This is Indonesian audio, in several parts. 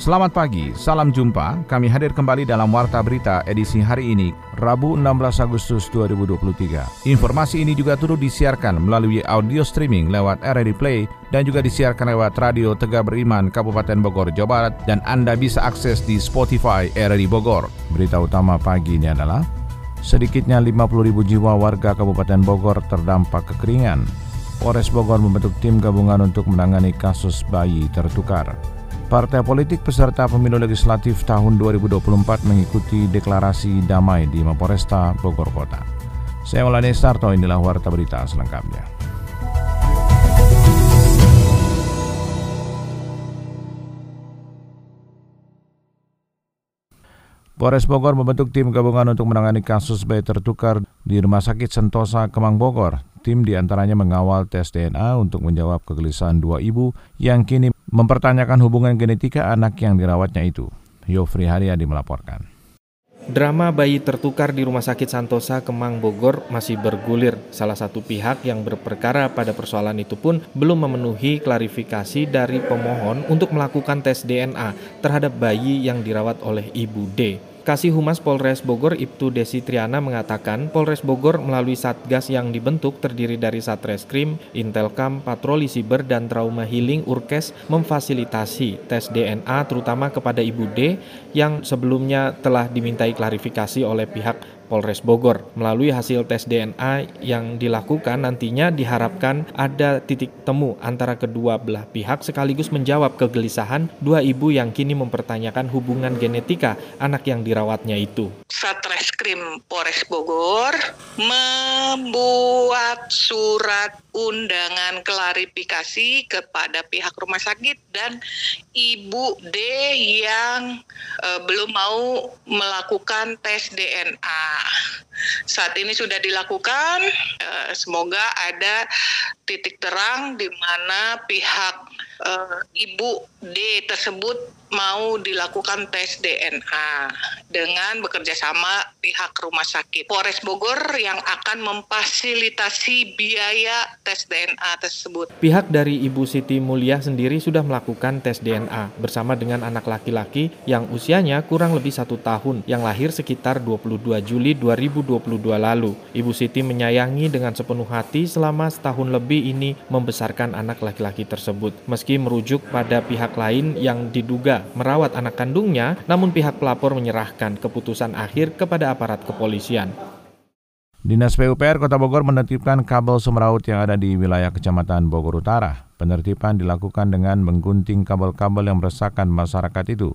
Selamat pagi, salam jumpa. Kami hadir kembali dalam Warta Berita edisi hari ini, Rabu 16 Agustus 2023. Informasi ini juga turut disiarkan melalui audio streaming lewat RRI Play dan juga disiarkan lewat Radio Tegak Beriman Kabupaten Bogor, Jawa Barat dan Anda bisa akses di Spotify RRI Bogor. Berita utama pagi ini adalah sedikitnya 50 ribu jiwa warga Kabupaten Bogor terdampak kekeringan. Polres Bogor membentuk tim gabungan untuk menangani kasus bayi tertukar. Partai politik peserta pemilu legislatif tahun 2024 mengikuti deklarasi damai di Maporesta Bogor Kota. Saya Maulana Sarto, inilah Warta Berita selengkapnya. Polres Bogor membentuk tim gabungan untuk menangani kasus bayi tertukar di Rumah Sakit Sentosa, Kemang Bogor. Tim di antaranya mengawal tes DNA untuk menjawab kegelisahan dua ibu yang kini mempertanyakan hubungan genetika anak yang dirawatnya itu. Yofri Haryadi melaporkan. Drama bayi tertukar di Rumah Sakit Santosa Kemang Bogor masih bergulir. Salah satu pihak yang berperkara pada persoalan itu pun belum memenuhi klarifikasi dari pemohon untuk melakukan tes DNA terhadap bayi yang dirawat oleh Ibu D. Kasih Humas Polres Bogor Ibtu Desi Triana mengatakan Polres Bogor melalui Satgas yang dibentuk terdiri dari Satreskrim, Intelkam, Patroli Siber, dan Trauma Healing Urkes memfasilitasi tes DNA terutama kepada Ibu D yang sebelumnya telah dimintai klarifikasi oleh pihak Polres Bogor. Melalui hasil tes DNA yang dilakukan nantinya diharapkan ada titik temu antara kedua belah pihak sekaligus menjawab kegelisahan dua ibu yang kini mempertanyakan hubungan genetika anak yang dirawatnya itu. Satreskrim Polres Bogor membuat surat undangan klarifikasi kepada pihak rumah sakit dan Ibu D yang uh, belum mau melakukan tes DNA. Saat ini sudah dilakukan, uh, semoga ada titik terang di mana pihak uh, Ibu D tersebut mau dilakukan tes DNA dengan bekerja sama pihak rumah sakit Polres Bogor yang akan memfasilitasi biaya tes DNA tersebut. Pihak dari Ibu Siti Mulia sendiri sudah melakukan tes DNA bersama dengan anak laki-laki yang usianya kurang lebih satu tahun yang lahir sekitar 22 Juli 2022 lalu. Ibu Siti menyayangi dengan sepenuh hati selama setahun lebih ini membesarkan anak laki-laki tersebut. Meski merujuk pada pihak lain yang diduga merawat anak kandungnya, namun pihak pelapor menyerahkan keputusan akhir kepada aparat kepolisian. Dinas PUPR Kota Bogor menertibkan kabel semraut yang ada di wilayah Kecamatan Bogor Utara. Penertiban dilakukan dengan menggunting kabel-kabel yang meresahkan masyarakat itu.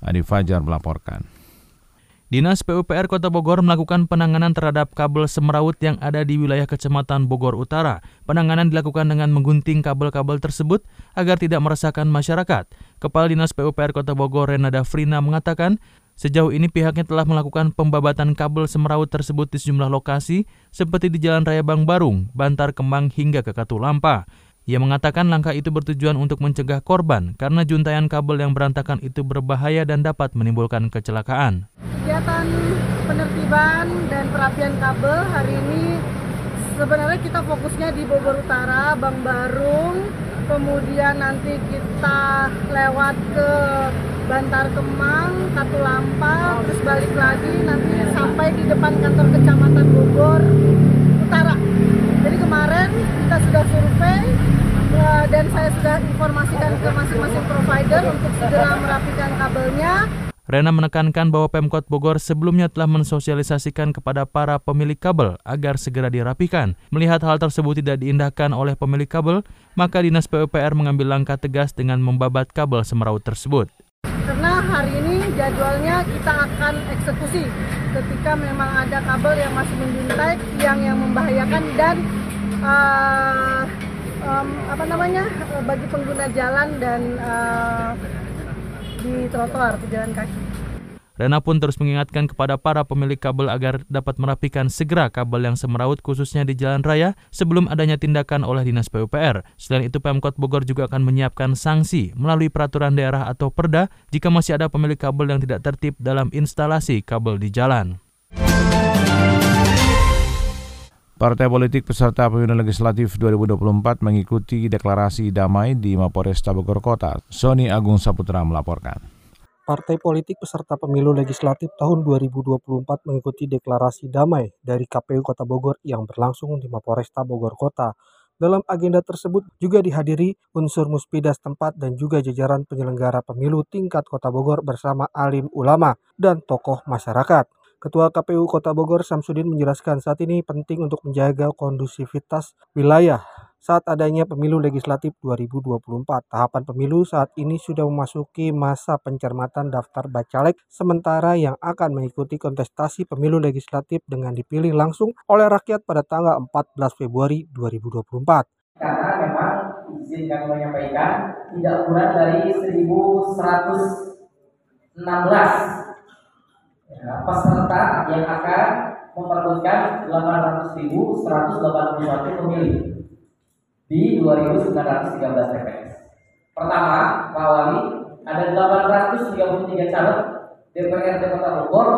Adi Fajar melaporkan. Dinas PUPR Kota Bogor melakukan penanganan terhadap kabel semrawut yang ada di wilayah Kecamatan Bogor Utara. Penanganan dilakukan dengan menggunting kabel-kabel tersebut agar tidak meresahkan masyarakat. Kepala Dinas PUPR Kota Bogor Renada Frina mengatakan, sejauh ini pihaknya telah melakukan pembabatan kabel semrawut tersebut di sejumlah lokasi seperti di Jalan Raya Bang Barung, Bantar Kembang hingga ke Katulampa. Ia mengatakan langkah itu bertujuan untuk mencegah korban karena juntayan kabel yang berantakan itu berbahaya dan dapat menimbulkan kecelakaan. Kegiatan penertiban dan perapian kabel hari ini sebenarnya kita fokusnya di Bogor Utara, Bang Barung, kemudian nanti kita lewat ke Bantar Kemang, Katulampa, terus balik lagi nanti sampai di depan kantor kecamatan Bogor Utara. Jadi kemarin kita sudah survei uh, dan saya sudah informasikan ke masing-masing provider untuk segera merapikan kabelnya. Rena menekankan bahwa Pemkot Bogor sebelumnya telah mensosialisasikan kepada para pemilik kabel agar segera dirapikan. Melihat hal tersebut tidak diindahkan oleh pemilik kabel, maka Dinas PUPR mengambil langkah tegas dengan membabat kabel semeraut tersebut. Karena hari ini jadwalnya kita akan eksekusi ketika memang ada kabel yang masih menjuntai, yang yang membahayakan dan uh, um, apa namanya bagi pengguna jalan dan uh, di trotoar pejalan kaki. Rena pun terus mengingatkan kepada para pemilik kabel agar dapat merapikan segera kabel yang semeraut khususnya di jalan raya sebelum adanya tindakan oleh Dinas PUPR. Selain itu Pemkot Bogor juga akan menyiapkan sanksi melalui peraturan daerah atau perda jika masih ada pemilik kabel yang tidak tertib dalam instalasi kabel di jalan. Partai politik peserta pemilu legislatif 2024 mengikuti deklarasi damai di Mapores Bogor Kota. Sony Agung Saputra melaporkan. Partai politik peserta pemilu legislatif tahun 2024 mengikuti deklarasi damai dari KPU Kota Bogor yang berlangsung di Mapolresta Bogor Kota. Dalam agenda tersebut juga dihadiri unsur muspidas tempat dan juga jajaran penyelenggara pemilu tingkat Kota Bogor bersama alim ulama dan tokoh masyarakat. Ketua KPU Kota Bogor Samsudin menjelaskan saat ini penting untuk menjaga kondusivitas wilayah saat adanya pemilu legislatif 2024. Tahapan pemilu saat ini sudah memasuki masa pencermatan daftar bacalek sementara yang akan mengikuti kontestasi pemilu legislatif dengan dipilih langsung oleh rakyat pada tanggal 14 Februari 2024. Karena memang izin kami menyampaikan tidak kurang dari 1116 ya, peserta yang akan memperbutkan 800.181 pemilih di 2.913 TPS. Pertama, Pak Wali, ada 833 caleg DPRD Kota Bogor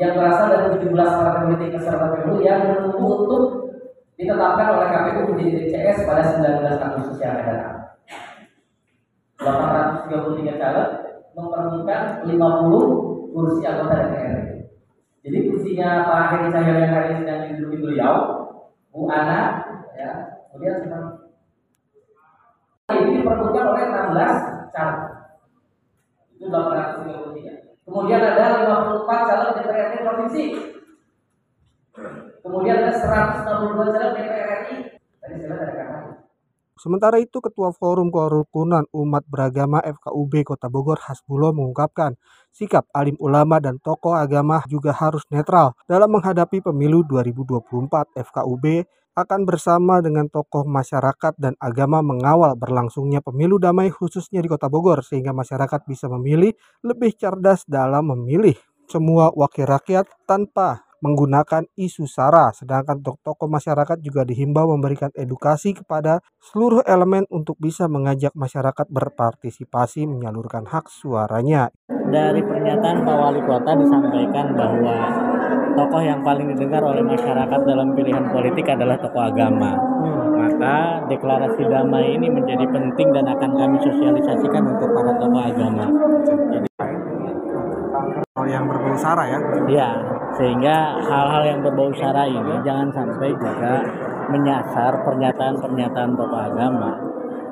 yang berasal dari 17 partai politik peserta pemilu yang menunggu untuk ditetapkan oleh KPU menjadi DCS pada 19 Agustus yang akan datang. 833 caleg memperbutkan 50 kursi anggota DPR. Jadi kursinya Pak Heri Cahyono yang hari ini sedang diduduki beliau, Bu Ana, ya, kemudian sedang ini diperbutkan oleh 16 caleg. Itu 833. Kemudian ada 54 caleg DPRD provinsi. Kemudian ada 162 caleg DPR RI. Tadi saya ada kamar. Sementara itu, Ketua Forum Kerukunan Umat Beragama FKUB Kota Bogor Hasbullah mengungkapkan sikap alim ulama dan tokoh agama juga harus netral dalam menghadapi pemilu 2024. FKUB akan bersama dengan tokoh masyarakat dan agama mengawal berlangsungnya pemilu damai khususnya di Kota Bogor sehingga masyarakat bisa memilih lebih cerdas dalam memilih semua wakil rakyat tanpa menggunakan isu SARA. Sedangkan untuk tokoh masyarakat juga dihimbau memberikan edukasi kepada seluruh elemen untuk bisa mengajak masyarakat berpartisipasi menyalurkan hak suaranya. Dari pernyataan Pak Wali Kota disampaikan bahwa tokoh yang paling didengar oleh masyarakat dalam pilihan politik adalah tokoh agama. Maka deklarasi damai ini menjadi penting dan akan kami sosialisasikan untuk para tokoh agama. Jadi yang berbau sara ya? Iya, sehingga hal-hal yang berbau sara ini jangan sampai juga menyasar pernyataan-pernyataan tokoh agama.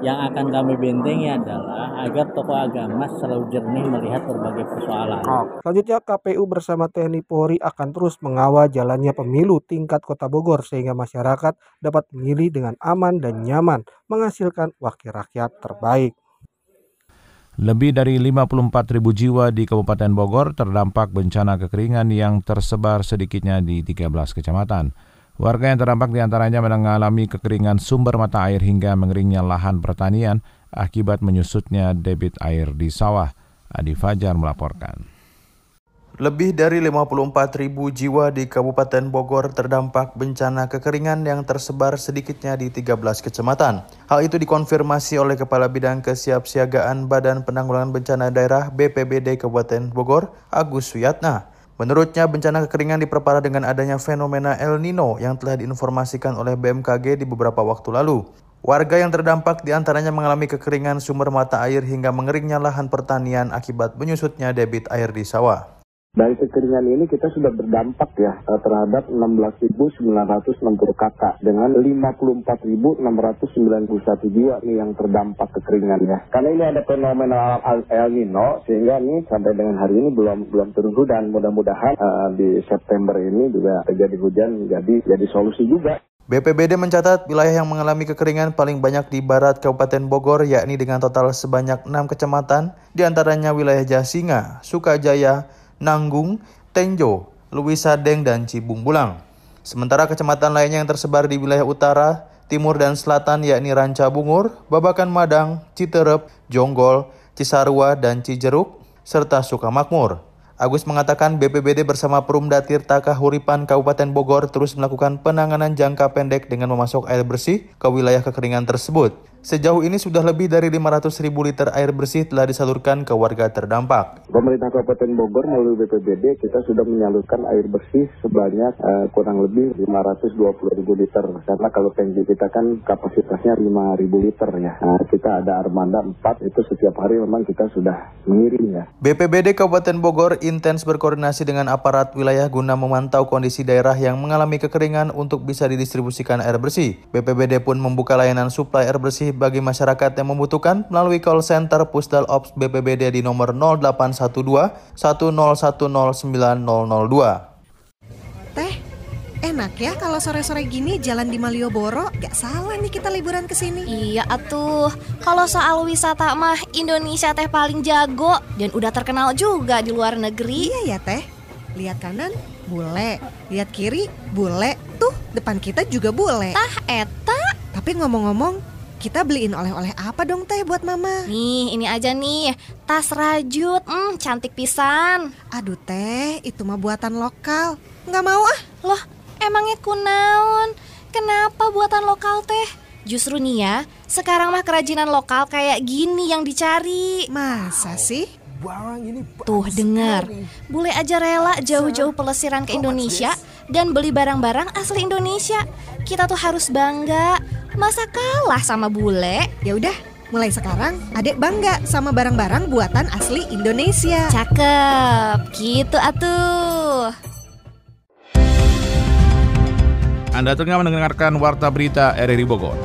Yang akan kami bentengi adalah agar tokoh agama selalu jernih melihat berbagai persoalan. Selanjutnya KPU bersama TNI Polri akan terus mengawal jalannya pemilu tingkat Kota Bogor sehingga masyarakat dapat memilih dengan aman dan nyaman menghasilkan wakil rakyat terbaik. Lebih dari 54 ribu jiwa di Kabupaten Bogor terdampak bencana kekeringan yang tersebar sedikitnya di 13 kecamatan. Warga yang terdampak di antaranya mengalami kekeringan sumber mata air hingga mengeringnya lahan pertanian akibat menyusutnya debit air di sawah. Adi Fajar melaporkan. Lebih dari 54 ribu jiwa di Kabupaten Bogor terdampak bencana kekeringan yang tersebar sedikitnya di 13 kecamatan. Hal itu dikonfirmasi oleh Kepala Bidang Kesiapsiagaan Badan Penanggulangan Bencana Daerah BPBD Kabupaten Bogor, Agus Suyatna. Menurutnya, bencana kekeringan diperparah dengan adanya fenomena El Nino yang telah diinformasikan oleh BMKG di beberapa waktu lalu. Warga yang terdampak di antaranya mengalami kekeringan sumber mata air hingga mengeringnya lahan pertanian akibat menyusutnya debit air di sawah. Dari kekeringan ini kita sudah berdampak ya eh, terhadap 16.960 kakak dengan 54.691 jiwa nih yang terdampak kekeringan ya. Karena ini ada fenomena El Nino sehingga nih sampai dengan hari ini belum belum turun hujan. Mudah-mudahan uh, di September ini juga terjadi hujan jadi jadi solusi juga. BPBD mencatat wilayah yang mengalami kekeringan paling banyak di barat Kabupaten Bogor yakni dengan total sebanyak 6 kecamatan di antaranya wilayah Jasinga, Sukajaya, Nanggung, Tenjo, Luis Sadeng, dan Cibung Bulang. Sementara kecamatan lainnya yang tersebar di wilayah utara, timur, dan selatan yakni Ranca Bungur, Babakan Madang, Citerep, Jonggol, Cisarua, dan Cijeruk, serta Sukamakmur. Agus mengatakan BPBD bersama Perumda Tirta Kahuripan Kabupaten Bogor terus melakukan penanganan jangka pendek dengan memasok air bersih ke wilayah kekeringan tersebut. Sejauh ini sudah lebih dari 500 ribu liter air bersih telah disalurkan ke warga terdampak. Pemerintah Kabupaten Bogor melalui BPBD kita sudah menyalurkan air bersih sebanyak uh, kurang lebih 520 ribu liter. Karena kalau tangki kita kan kapasitasnya 5 ribu liter ya. Nah, kita ada armada 4 itu setiap hari memang kita sudah mengirim ya. BPBD Kabupaten Bogor intens berkoordinasi dengan aparat wilayah guna memantau kondisi daerah yang mengalami kekeringan untuk bisa didistribusikan air bersih. BPBD pun membuka layanan suplai air bersih bagi masyarakat yang membutuhkan melalui call center Pusdal Ops BPBD di nomor 0812 1010902. Teh, enak ya kalau sore-sore gini jalan di Malioboro. Gak salah nih kita liburan ke sini. Iya atuh, kalau soal wisata mah Indonesia teh paling jago dan udah terkenal juga di luar negeri. Iya ya teh, lihat kanan bule, lihat kiri bule, tuh depan kita juga bule. Tah eta. Tapi ngomong-ngomong, kita beliin oleh-oleh apa dong teh buat mama? Nih, ini aja nih, tas rajut, hmm, cantik pisan. Aduh teh, itu mah buatan lokal. Nggak mau ah. Loh, emangnya kunaon? Kenapa buatan lokal teh? Justru nih ya, sekarang mah kerajinan lokal kayak gini yang dicari. Masa sih? Tuh dengar, bule aja rela jauh-jauh pelesiran ke Indonesia dan beli barang-barang asli Indonesia. Kita tuh harus bangga. Masa kalah sama bule? Ya udah, mulai sekarang adek bangga sama barang-barang buatan asli Indonesia. Cakep, gitu atuh. Anda tengah mendengarkan Warta Berita RRI Bogor.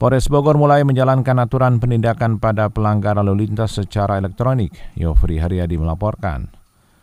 Polres Bogor mulai menjalankan aturan penindakan pada pelanggar lalu lintas secara elektronik. Yofri Haryadi melaporkan.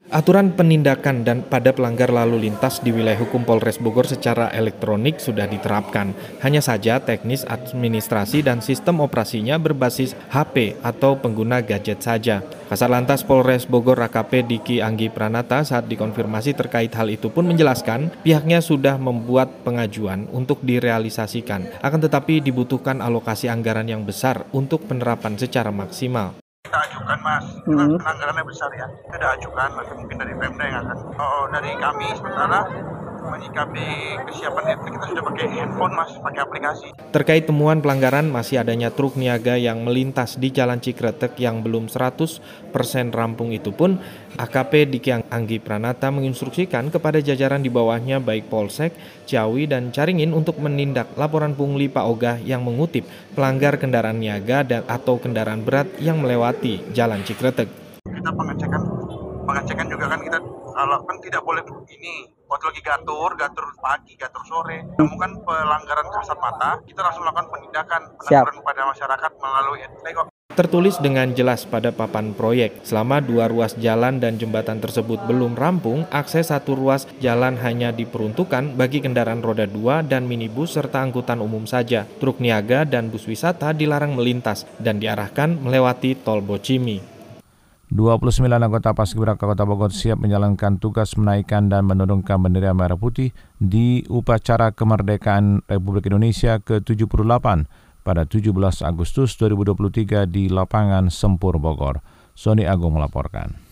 Aturan penindakan dan pada pelanggar lalu lintas di wilayah hukum Polres Bogor secara elektronik sudah diterapkan. Hanya saja teknis administrasi dan sistem operasinya berbasis HP atau pengguna gadget saja. Kasar Lantas Polres Bogor AKP Diki Anggi Pranata saat dikonfirmasi terkait hal itu pun menjelaskan pihaknya sudah membuat pengajuan untuk direalisasikan. Akan tetapi dibutuhkan alokasi anggaran yang besar untuk penerapan secara maksimal kita ajukan mas. Kan pelanggarannya besar ya. Kita ajukan nanti mungkin dari Pemda yang akan oh, dari kami sementara menyikapi kesiapan itu kita sudah pakai handphone mas pakai aplikasi terkait temuan pelanggaran masih adanya truk niaga yang melintas di Jalan Cikretek yang belum 100% rampung itu pun AKP Diki Anggi Pranata menginstruksikan kepada jajaran di bawahnya baik Polsek, Ciawi, dan Caringin untuk menindak laporan pungli Pak Ogah yang mengutip pelanggar kendaraan niaga dan atau kendaraan berat yang melewati Jalan Cikretek. Kita pengecekan, pengecekan juga kan kita kalau kan tidak boleh ini waktu lagi gatur, gatur pagi, gatur sore, temukan pelanggaran kasat mata, kita langsung lakukan penindakan peneguran kepada masyarakat melalui etlego tertulis dengan jelas pada papan proyek. Selama dua ruas jalan dan jembatan tersebut belum rampung, akses satu ruas jalan hanya diperuntukkan bagi kendaraan roda dua dan minibus serta angkutan umum saja. Truk niaga dan bus wisata dilarang melintas dan diarahkan melewati tol Bocimi. 29 anggota Paskibraka Kota Bogor siap menjalankan tugas menaikkan dan menurunkan bendera merah putih di upacara kemerdekaan Republik Indonesia ke-78 pada 17 Agustus 2023 di lapangan Sempur Bogor. Sony Agung melaporkan.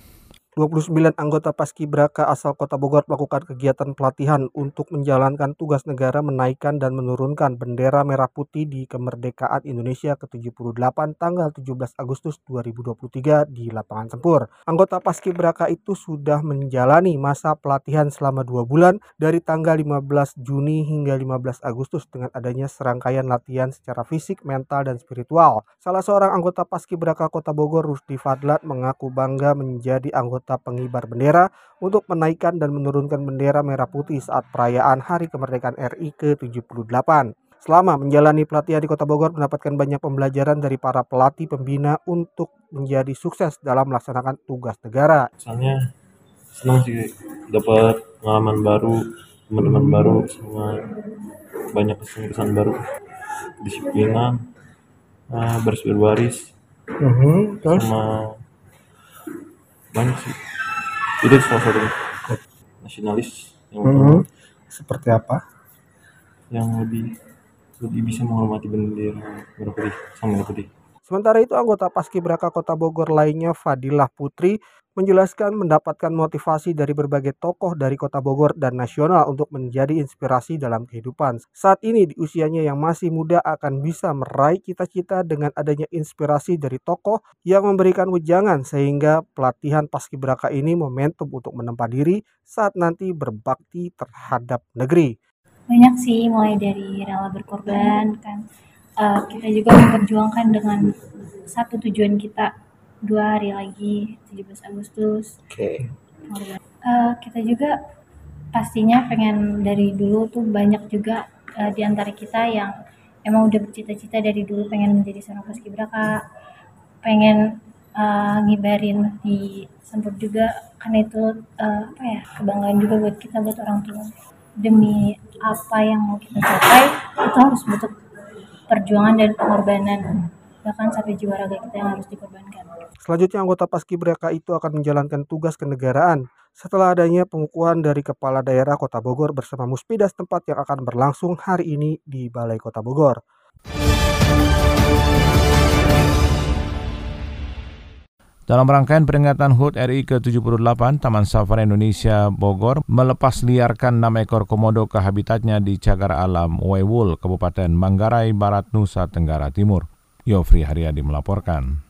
29 anggota Paskibraka asal Kota Bogor melakukan kegiatan pelatihan untuk menjalankan tugas negara menaikkan dan menurunkan bendera merah putih di kemerdekaan Indonesia ke-78 tanggal 17 Agustus 2023 di lapangan Sempur. Anggota Paskibraka itu sudah menjalani masa pelatihan selama dua bulan dari tanggal 15 Juni hingga 15 Agustus dengan adanya serangkaian latihan secara fisik, mental, dan spiritual. Salah seorang anggota Paskibraka Kota Bogor, Rusdi Fadlat, mengaku bangga menjadi anggota anggota pengibar bendera untuk menaikkan dan menurunkan bendera merah putih saat perayaan Hari Kemerdekaan RI ke-78. Selama menjalani pelatihan di Kota Bogor mendapatkan banyak pembelajaran dari para pelatih pembina untuk menjadi sukses dalam melaksanakan tugas negara. Misalnya senang sih dapat pengalaman baru, teman-teman baru, semua banyak kesan-kesan baru, disiplinan, uh, baris berbaris, uh -huh, sama banyak sih. Itu salah satu nasionalis yang hmm. seperti apa? Yang lebih lebih bisa menghormati bendera merah putih sama merah putih. Sementara itu anggota Paskibraka Kota Bogor lainnya Fadilah Putri menjelaskan mendapatkan motivasi dari berbagai tokoh dari Kota Bogor dan nasional untuk menjadi inspirasi dalam kehidupan. Saat ini di usianya yang masih muda akan bisa meraih cita-cita dengan adanya inspirasi dari tokoh yang memberikan wejangan sehingga pelatihan paskibraka ini momentum untuk menempa diri saat nanti berbakti terhadap negeri. Banyak sih mulai dari rela berkorban kan uh, kita juga memperjuangkan dengan satu tujuan kita dua hari lagi 17 Agustus. Oke. Okay. Uh, kita juga pastinya pengen dari dulu tuh banyak juga uh, di antara kita yang emang udah bercita-cita dari dulu pengen menjadi seorang paskibraka, pengen uh, ngibarin di Sempur juga karena itu uh, apa ya kebanggaan juga buat kita buat orang tua demi apa yang mau kita capai itu harus butuh perjuangan dan pengorbanan bahkan sampai jiwa raga kita yang harus dikorbankan. Selanjutnya anggota Paskibraka itu akan menjalankan tugas kenegaraan setelah adanya pengukuhan dari Kepala Daerah Kota Bogor bersama Muspidas tempat yang akan berlangsung hari ini di Balai Kota Bogor. Dalam rangkaian peringatan HUT RI ke-78, Taman Safari Indonesia Bogor melepas liarkan 6 ekor komodo ke habitatnya di Cagar Alam Waiwul, Kabupaten Manggarai Barat, Nusa Tenggara Timur. Yofri Haryadi melaporkan.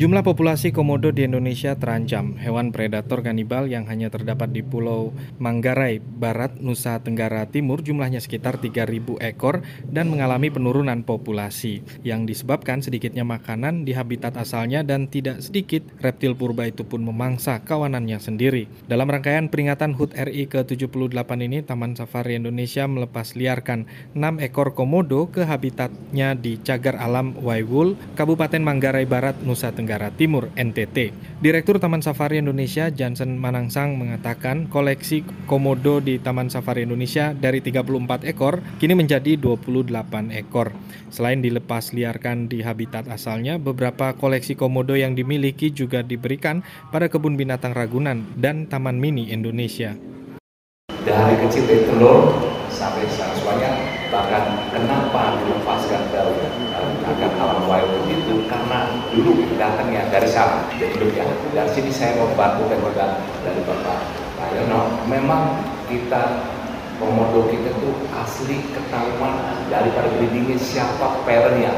Jumlah populasi komodo di Indonesia terancam. Hewan predator kanibal yang hanya terdapat di Pulau Manggarai, Barat, Nusa Tenggara Timur jumlahnya sekitar 3.000 ekor dan mengalami penurunan populasi yang disebabkan sedikitnya makanan di habitat asalnya dan tidak sedikit reptil purba itu pun memangsa kawanannya sendiri. Dalam rangkaian peringatan HUT RI ke-78 ini, Taman Safari Indonesia melepas liarkan 6 ekor komodo ke habitatnya di Cagar Alam Waiwul, Kabupaten Manggarai Barat, Nusa Tenggara Timur NTT. Direktur Taman Safari Indonesia Jansen Manangsang mengatakan koleksi komodo di Taman Safari Indonesia dari 34 ekor kini menjadi 28 ekor. Selain dilepas liarkan di habitat asalnya, beberapa koleksi komodo yang dimiliki juga diberikan pada kebun binatang Ragunan dan Taman Mini Indonesia. Dari kecil dari telur sampai sekarang bahkan kenapa dilepaskan dari akan alam wild itu karena dulu datangnya dari sana. Jadi ya dari sini saya mau bantu dan juga dari bapak. Pak Yono memang kita komodo kita tuh asli ketahuan daripada breedingnya siapa parentnya.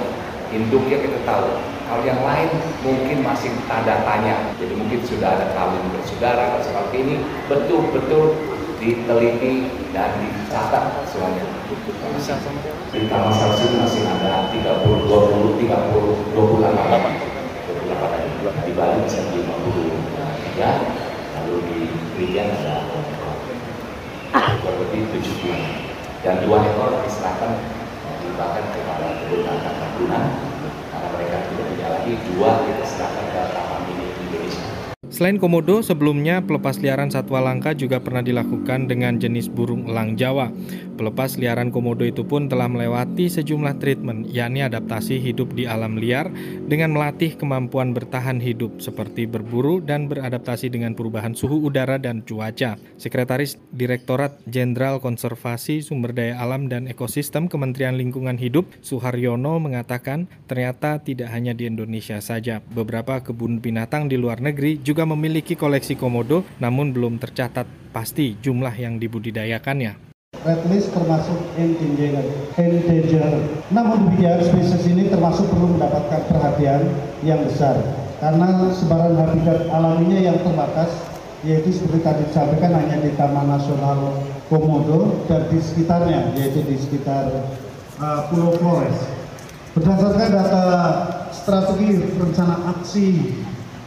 Induknya kita tahu. Kalau yang lain mungkin masih tanda tanya. Jadi mungkin sudah ada kawin bersaudara seperti ini betul-betul diteliti dan dicatat semuanya. Di Taman Sarsi masih ada 30, 20, 30, 28 28 di Bali bisa 53 lalu di Rian ada kurang lebih 70 dan dua ekor diserahkan dibakar kepada kebun Ragunan karena mereka tidak punya lagi dua kita serahkan ke Taman Mini Indonesia Selain komodo, sebelumnya pelepas liaran satwa langka juga pernah dilakukan dengan jenis burung elang Jawa. Pelepas liaran komodo itu pun telah melewati sejumlah treatment, yakni adaptasi hidup di alam liar dengan melatih kemampuan bertahan hidup seperti berburu dan beradaptasi dengan perubahan suhu udara dan cuaca. Sekretaris Direktorat Jenderal Konservasi Sumber Daya Alam dan Ekosistem Kementerian Lingkungan Hidup Suharyono mengatakan ternyata tidak hanya di Indonesia saja, beberapa kebun binatang di luar negeri juga memiliki koleksi komodo namun belum tercatat pasti jumlah yang dibudidayakannya. Red list termasuk endangered. endangered. Namun demikian spesies ini termasuk perlu mendapatkan perhatian yang besar karena sebaran habitat alaminya yang terbatas yaitu seperti tadi disampaikan hanya di Taman Nasional Komodo dan di sekitarnya yaitu di sekitar uh, Pulau Flores. Berdasarkan data strategi rencana aksi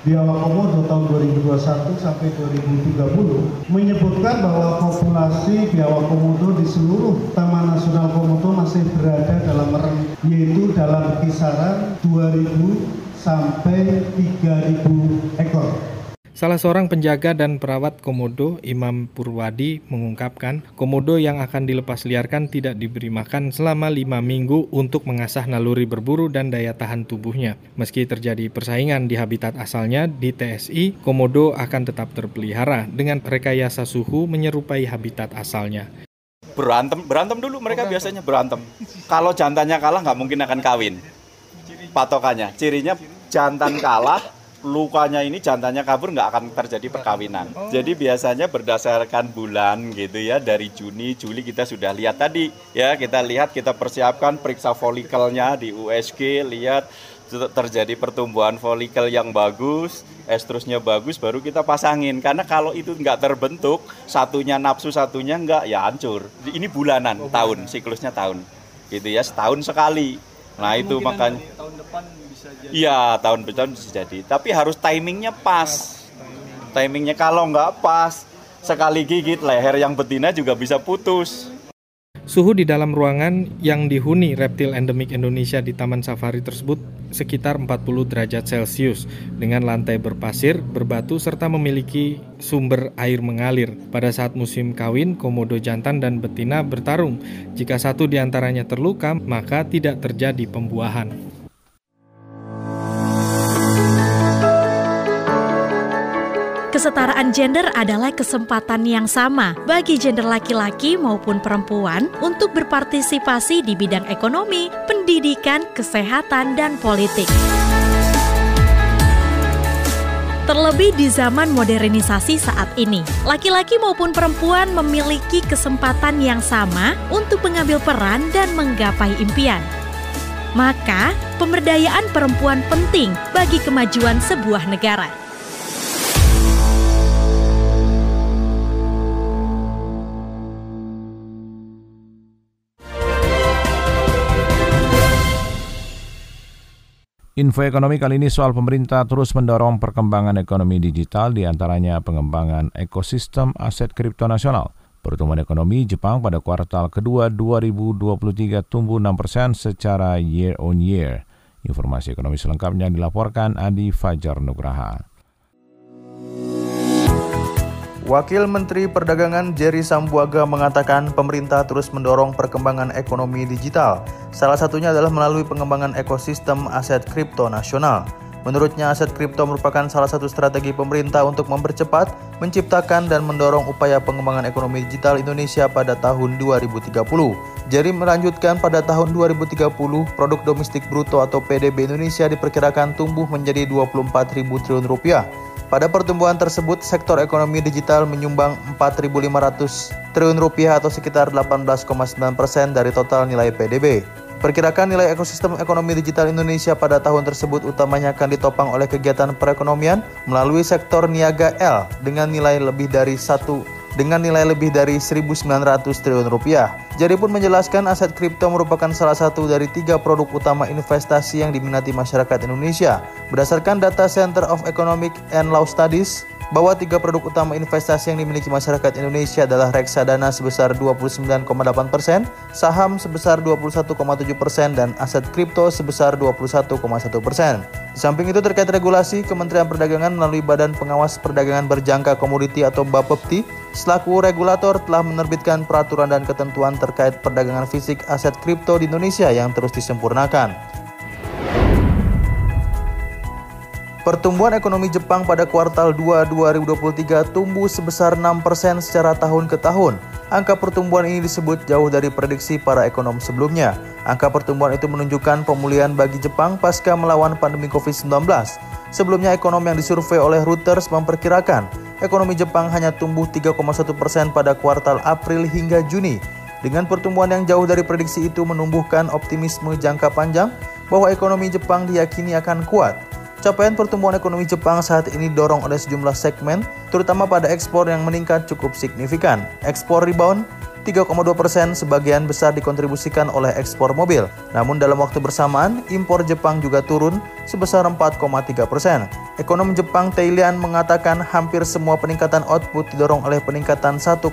Biawak Komodo tahun 2021 sampai 2030 menyebutkan bahwa populasi biawak komodo di seluruh Taman Nasional Komodo masih berada dalam rem yaitu dalam kisaran 2000 sampai 3000 ekor. Salah seorang penjaga dan perawat komodo, Imam Purwadi, mengungkapkan komodo yang akan dilepas liarkan tidak diberi makan selama lima minggu untuk mengasah naluri berburu dan daya tahan tubuhnya. Meski terjadi persaingan di habitat asalnya di TSI, komodo akan tetap terpelihara dengan rekayasa suhu menyerupai habitat asalnya. Berantem, berantem dulu mereka biasanya berantem. Kalau jantannya kalah nggak mungkin akan kawin. patokannya. Cirinya jantan kalah, lukanya ini jantannya kabur nggak akan terjadi perkawinan. Oh. Jadi biasanya berdasarkan bulan gitu ya dari Juni Juli kita sudah lihat tadi ya kita lihat kita persiapkan periksa folikelnya di USG lihat terjadi pertumbuhan folikel yang bagus, estrusnya bagus, baru kita pasangin. Karena kalau itu nggak terbentuk, satunya nafsu, satunya nggak, ya hancur. Ini bulanan, oh, tahun, siklusnya tahun, gitu ya, setahun sekali. Nah itu makanya. Tahun depan Iya, tahun depan bisa jadi. Tapi harus timingnya pas. Timingnya kalau nggak pas, sekali gigit leher yang betina juga bisa putus. Suhu di dalam ruangan yang dihuni reptil endemik Indonesia di Taman Safari tersebut sekitar 40 derajat Celcius dengan lantai berpasir, berbatu serta memiliki sumber air mengalir. Pada saat musim kawin, komodo jantan dan betina bertarung. Jika satu di antaranya terluka, maka tidak terjadi pembuahan. Kesetaraan gender adalah kesempatan yang sama bagi gender laki-laki maupun perempuan untuk berpartisipasi di bidang ekonomi, pendidikan, kesehatan, dan politik. Terlebih di zaman modernisasi saat ini, laki-laki maupun perempuan memiliki kesempatan yang sama untuk mengambil peran dan menggapai impian. Maka, pemberdayaan perempuan penting bagi kemajuan sebuah negara. Info ekonomi kali ini soal pemerintah terus mendorong perkembangan ekonomi digital di antaranya pengembangan ekosistem aset kripto nasional. Pertumbuhan ekonomi Jepang pada kuartal kedua 2023 tumbuh 6 persen secara year on year. Informasi ekonomi selengkapnya dilaporkan Adi Fajar Nugraha. Wakil Menteri Perdagangan Jerry Sambuaga mengatakan pemerintah terus mendorong perkembangan ekonomi digital. Salah satunya adalah melalui pengembangan ekosistem aset kripto nasional. Menurutnya aset kripto merupakan salah satu strategi pemerintah untuk mempercepat, menciptakan dan mendorong upaya pengembangan ekonomi digital Indonesia pada tahun 2030. Jerry melanjutkan pada tahun 2030 produk domestik bruto atau PDB Indonesia diperkirakan tumbuh menjadi 24 ribu triliun rupiah pada pertumbuhan tersebut, sektor ekonomi digital menyumbang 4.500 triliun rupiah atau sekitar 18,9 persen dari total nilai PDB. Perkirakan nilai ekosistem ekonomi digital Indonesia pada tahun tersebut utamanya akan ditopang oleh kegiatan perekonomian melalui sektor niaga L dengan nilai lebih dari 1 dengan nilai lebih dari 1.900 triliun rupiah. Jadi pun menjelaskan aset kripto merupakan salah satu dari tiga produk utama investasi yang diminati masyarakat Indonesia. Berdasarkan data Center of Economic and Law Studies, bahwa tiga produk utama investasi yang dimiliki masyarakat Indonesia adalah reksadana sebesar 29,8 persen, saham sebesar 21,7 persen, dan aset kripto sebesar 21,1 persen. Di samping itu terkait regulasi, Kementerian Perdagangan melalui Badan Pengawas Perdagangan Berjangka Komoditi atau BAPEPTI selaku regulator telah menerbitkan peraturan dan ketentuan terkait perdagangan fisik aset kripto di Indonesia yang terus disempurnakan. Pertumbuhan ekonomi Jepang pada kuartal 2 2023 tumbuh sebesar 6% secara tahun ke tahun. Angka pertumbuhan ini disebut jauh dari prediksi para ekonom sebelumnya. Angka pertumbuhan itu menunjukkan pemulihan bagi Jepang pasca melawan pandemi COVID-19. Sebelumnya ekonom yang disurvei oleh Reuters memperkirakan ekonomi Jepang hanya tumbuh 3,1 persen pada kuartal April hingga Juni. Dengan pertumbuhan yang jauh dari prediksi itu menumbuhkan optimisme jangka panjang bahwa ekonomi Jepang diyakini akan kuat. Capaian pertumbuhan ekonomi Jepang saat ini didorong oleh sejumlah segmen, terutama pada ekspor yang meningkat cukup signifikan. Ekspor rebound 3,2 persen sebagian besar dikontribusikan oleh ekspor mobil. Namun dalam waktu bersamaan, impor Jepang juga turun sebesar 4,3 persen. Ekonom Jepang Tailian mengatakan hampir semua peningkatan output didorong oleh peningkatan 1,8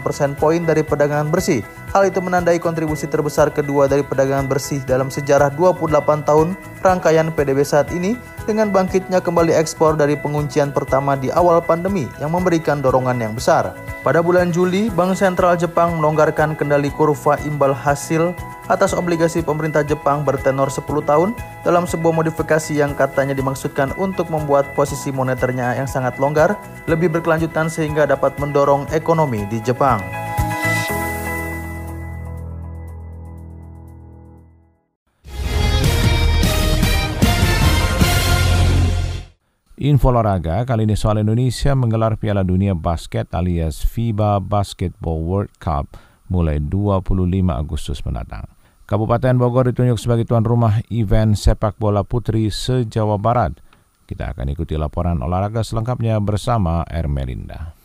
persen poin dari perdagangan bersih. Hal itu menandai kontribusi terbesar kedua dari perdagangan bersih dalam sejarah 28 tahun rangkaian PDB saat ini dengan bangkitnya kembali ekspor dari penguncian pertama di awal pandemi yang memberikan dorongan yang besar. Pada bulan Juli, Bank Sentral Jepang melonggarkan kendali kurva imbal hasil atas obligasi pemerintah Jepang bertenor 10 tahun dalam sebuah modifikasi yang katanya dimaksudkan untuk membuat posisi moneternya yang sangat longgar lebih berkelanjutan sehingga dapat mendorong ekonomi di Jepang. Info olahraga kali ini soal Indonesia menggelar Piala Dunia Basket alias FIBA Basketball World Cup mulai 25 Agustus mendatang. Kabupaten Bogor ditunjuk sebagai tuan rumah event sepak bola putri se-Jawa Barat. Kita akan ikuti laporan olahraga selengkapnya bersama Ermelinda.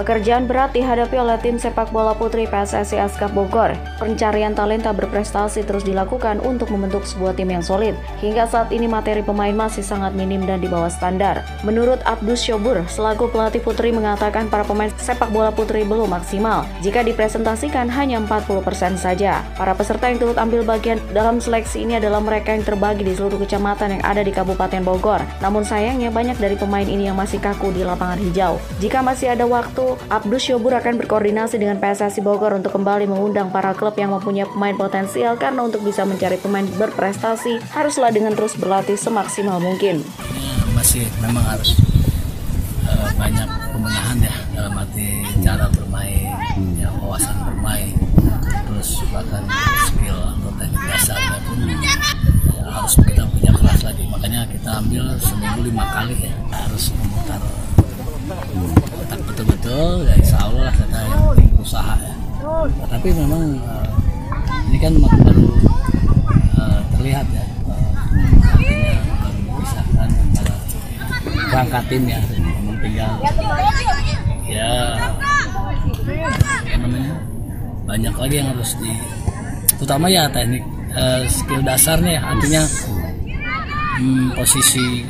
Pekerjaan berat dihadapi oleh tim sepak bola putri PSSI Askap Bogor. Pencarian talenta berprestasi terus dilakukan untuk membentuk sebuah tim yang solid. Hingga saat ini materi pemain masih sangat minim dan di bawah standar. Menurut Abdus Syobur, selaku pelatih putri mengatakan para pemain sepak bola putri belum maksimal. Jika dipresentasikan hanya 40% saja. Para peserta yang turut ambil bagian dalam seleksi ini adalah mereka yang terbagi di seluruh kecamatan yang ada di Kabupaten Bogor. Namun sayangnya banyak dari pemain ini yang masih kaku di lapangan hijau. Jika masih ada waktu, Abdus Syobur akan berkoordinasi dengan PSSI Bogor untuk kembali mengundang para klub yang mempunyai pemain potensial karena untuk bisa mencari pemain berprestasi haruslah dengan terus berlatih semaksimal mungkin. Masih memang harus uh, banyak pembenahan ya dalam arti cara bermain, ya, wawasan bermain, terus bahkan skill atau teknik dasarnya pun ya, harus kita punya kelas lagi. Makanya kita ambil seminggu lima kali ya harus memutar betul-betul ya insya Allah lah kita penting usaha ya. Nah, tapi memang uh, ini kan baru uh, terlihat ya uh, artinya baru bisa kan antara berangkat tim ya memang tinggal ya namanya banyak lagi yang harus di terutama ya teknik uh, skill dasarnya ya artinya hmm, posisi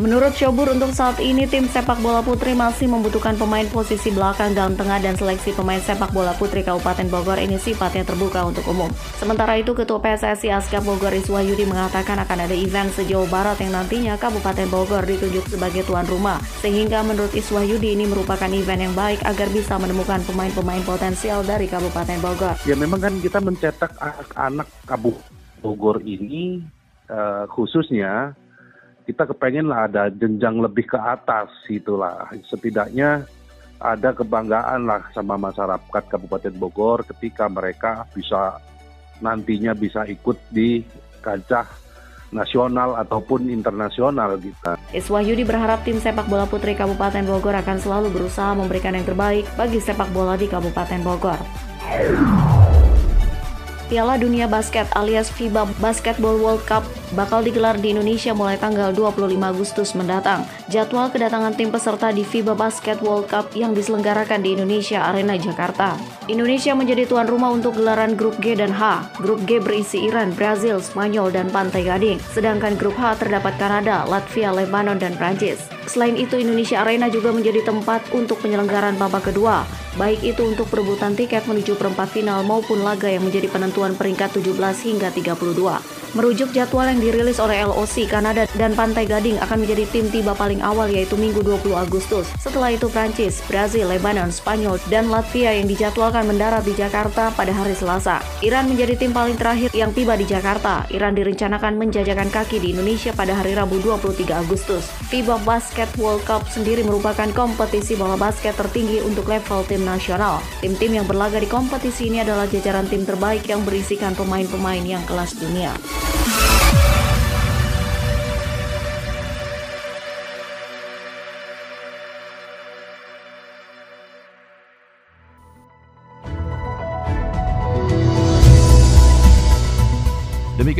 Menurut Syobur, untuk saat ini tim sepak bola putri masih membutuhkan pemain posisi belakang dalam tengah dan seleksi pemain sepak bola putri Kabupaten Bogor ini sifatnya terbuka untuk umum. Sementara itu, Ketua PSSI Aska Bogor Iswa Yudi mengatakan akan ada event sejauh barat yang nantinya Kabupaten Bogor ditunjuk sebagai tuan rumah. Sehingga menurut Iswa Yudi ini merupakan event yang baik agar bisa menemukan pemain-pemain potensial dari Kabupaten Bogor. Ya memang kan kita mencetak anak-anak Kabupaten Bogor ini uh, khususnya kita kepengen lah ada jenjang lebih ke atas itulah setidaknya ada kebanggaan lah sama masyarakat Kabupaten Bogor ketika mereka bisa nantinya bisa ikut di kancah nasional ataupun internasional kita. Iswahyudi berharap tim sepak bola putri Kabupaten Bogor akan selalu berusaha memberikan yang terbaik bagi sepak bola di Kabupaten Bogor. Piala Dunia Basket alias FIBA Basketball World Cup bakal digelar di Indonesia mulai tanggal 25 Agustus mendatang. Jadwal kedatangan tim peserta di FIBA Basket World Cup yang diselenggarakan di Indonesia Arena Jakarta. Indonesia menjadi tuan rumah untuk gelaran grup G dan H. Grup G berisi Iran, Brazil, Spanyol, dan Pantai Gading. Sedangkan grup H terdapat Kanada, Latvia, Lebanon, dan Prancis. Selain itu, Indonesia Arena juga menjadi tempat untuk penyelenggaraan babak kedua, baik itu untuk perebutan tiket menuju perempat final maupun laga yang menjadi penentuan peringkat 17 hingga 32. Merujuk jadwal yang dirilis oleh LOC, Kanada dan Pantai Gading akan menjadi tim tiba paling awal yaitu Minggu 20 Agustus. Setelah itu Prancis, Brazil, Lebanon, Spanyol, dan Latvia yang dijadwalkan mendarat di Jakarta pada hari Selasa. Iran menjadi tim paling terakhir yang tiba di Jakarta. Iran direncanakan menjajakan kaki di Indonesia pada hari Rabu 23 Agustus. FIBA Basket World Cup sendiri merupakan kompetisi bola basket tertinggi untuk level tim nasional. Tim-tim yang berlaga di kompetisi ini adalah jajaran tim terbaik yang berisikan pemain-pemain yang kelas dunia.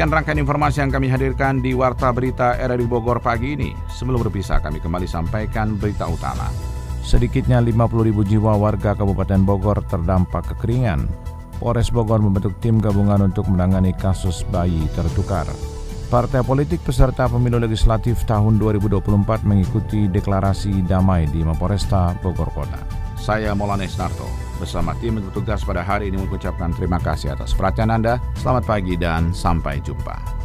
Demikian rangkaian informasi yang kami hadirkan di Warta Berita RRI Bogor pagi ini. Sebelum berpisah, kami kembali sampaikan berita utama. Sedikitnya 50 ribu jiwa warga Kabupaten Bogor terdampak kekeringan. Polres Bogor membentuk tim gabungan untuk menangani kasus bayi tertukar. Partai politik peserta pemilu legislatif tahun 2024 mengikuti deklarasi damai di Mapolresta Bogor Kota. Saya Molanes Narto bersama tim bertugas pada hari ini mengucapkan terima kasih atas perhatian Anda. Selamat pagi dan sampai jumpa.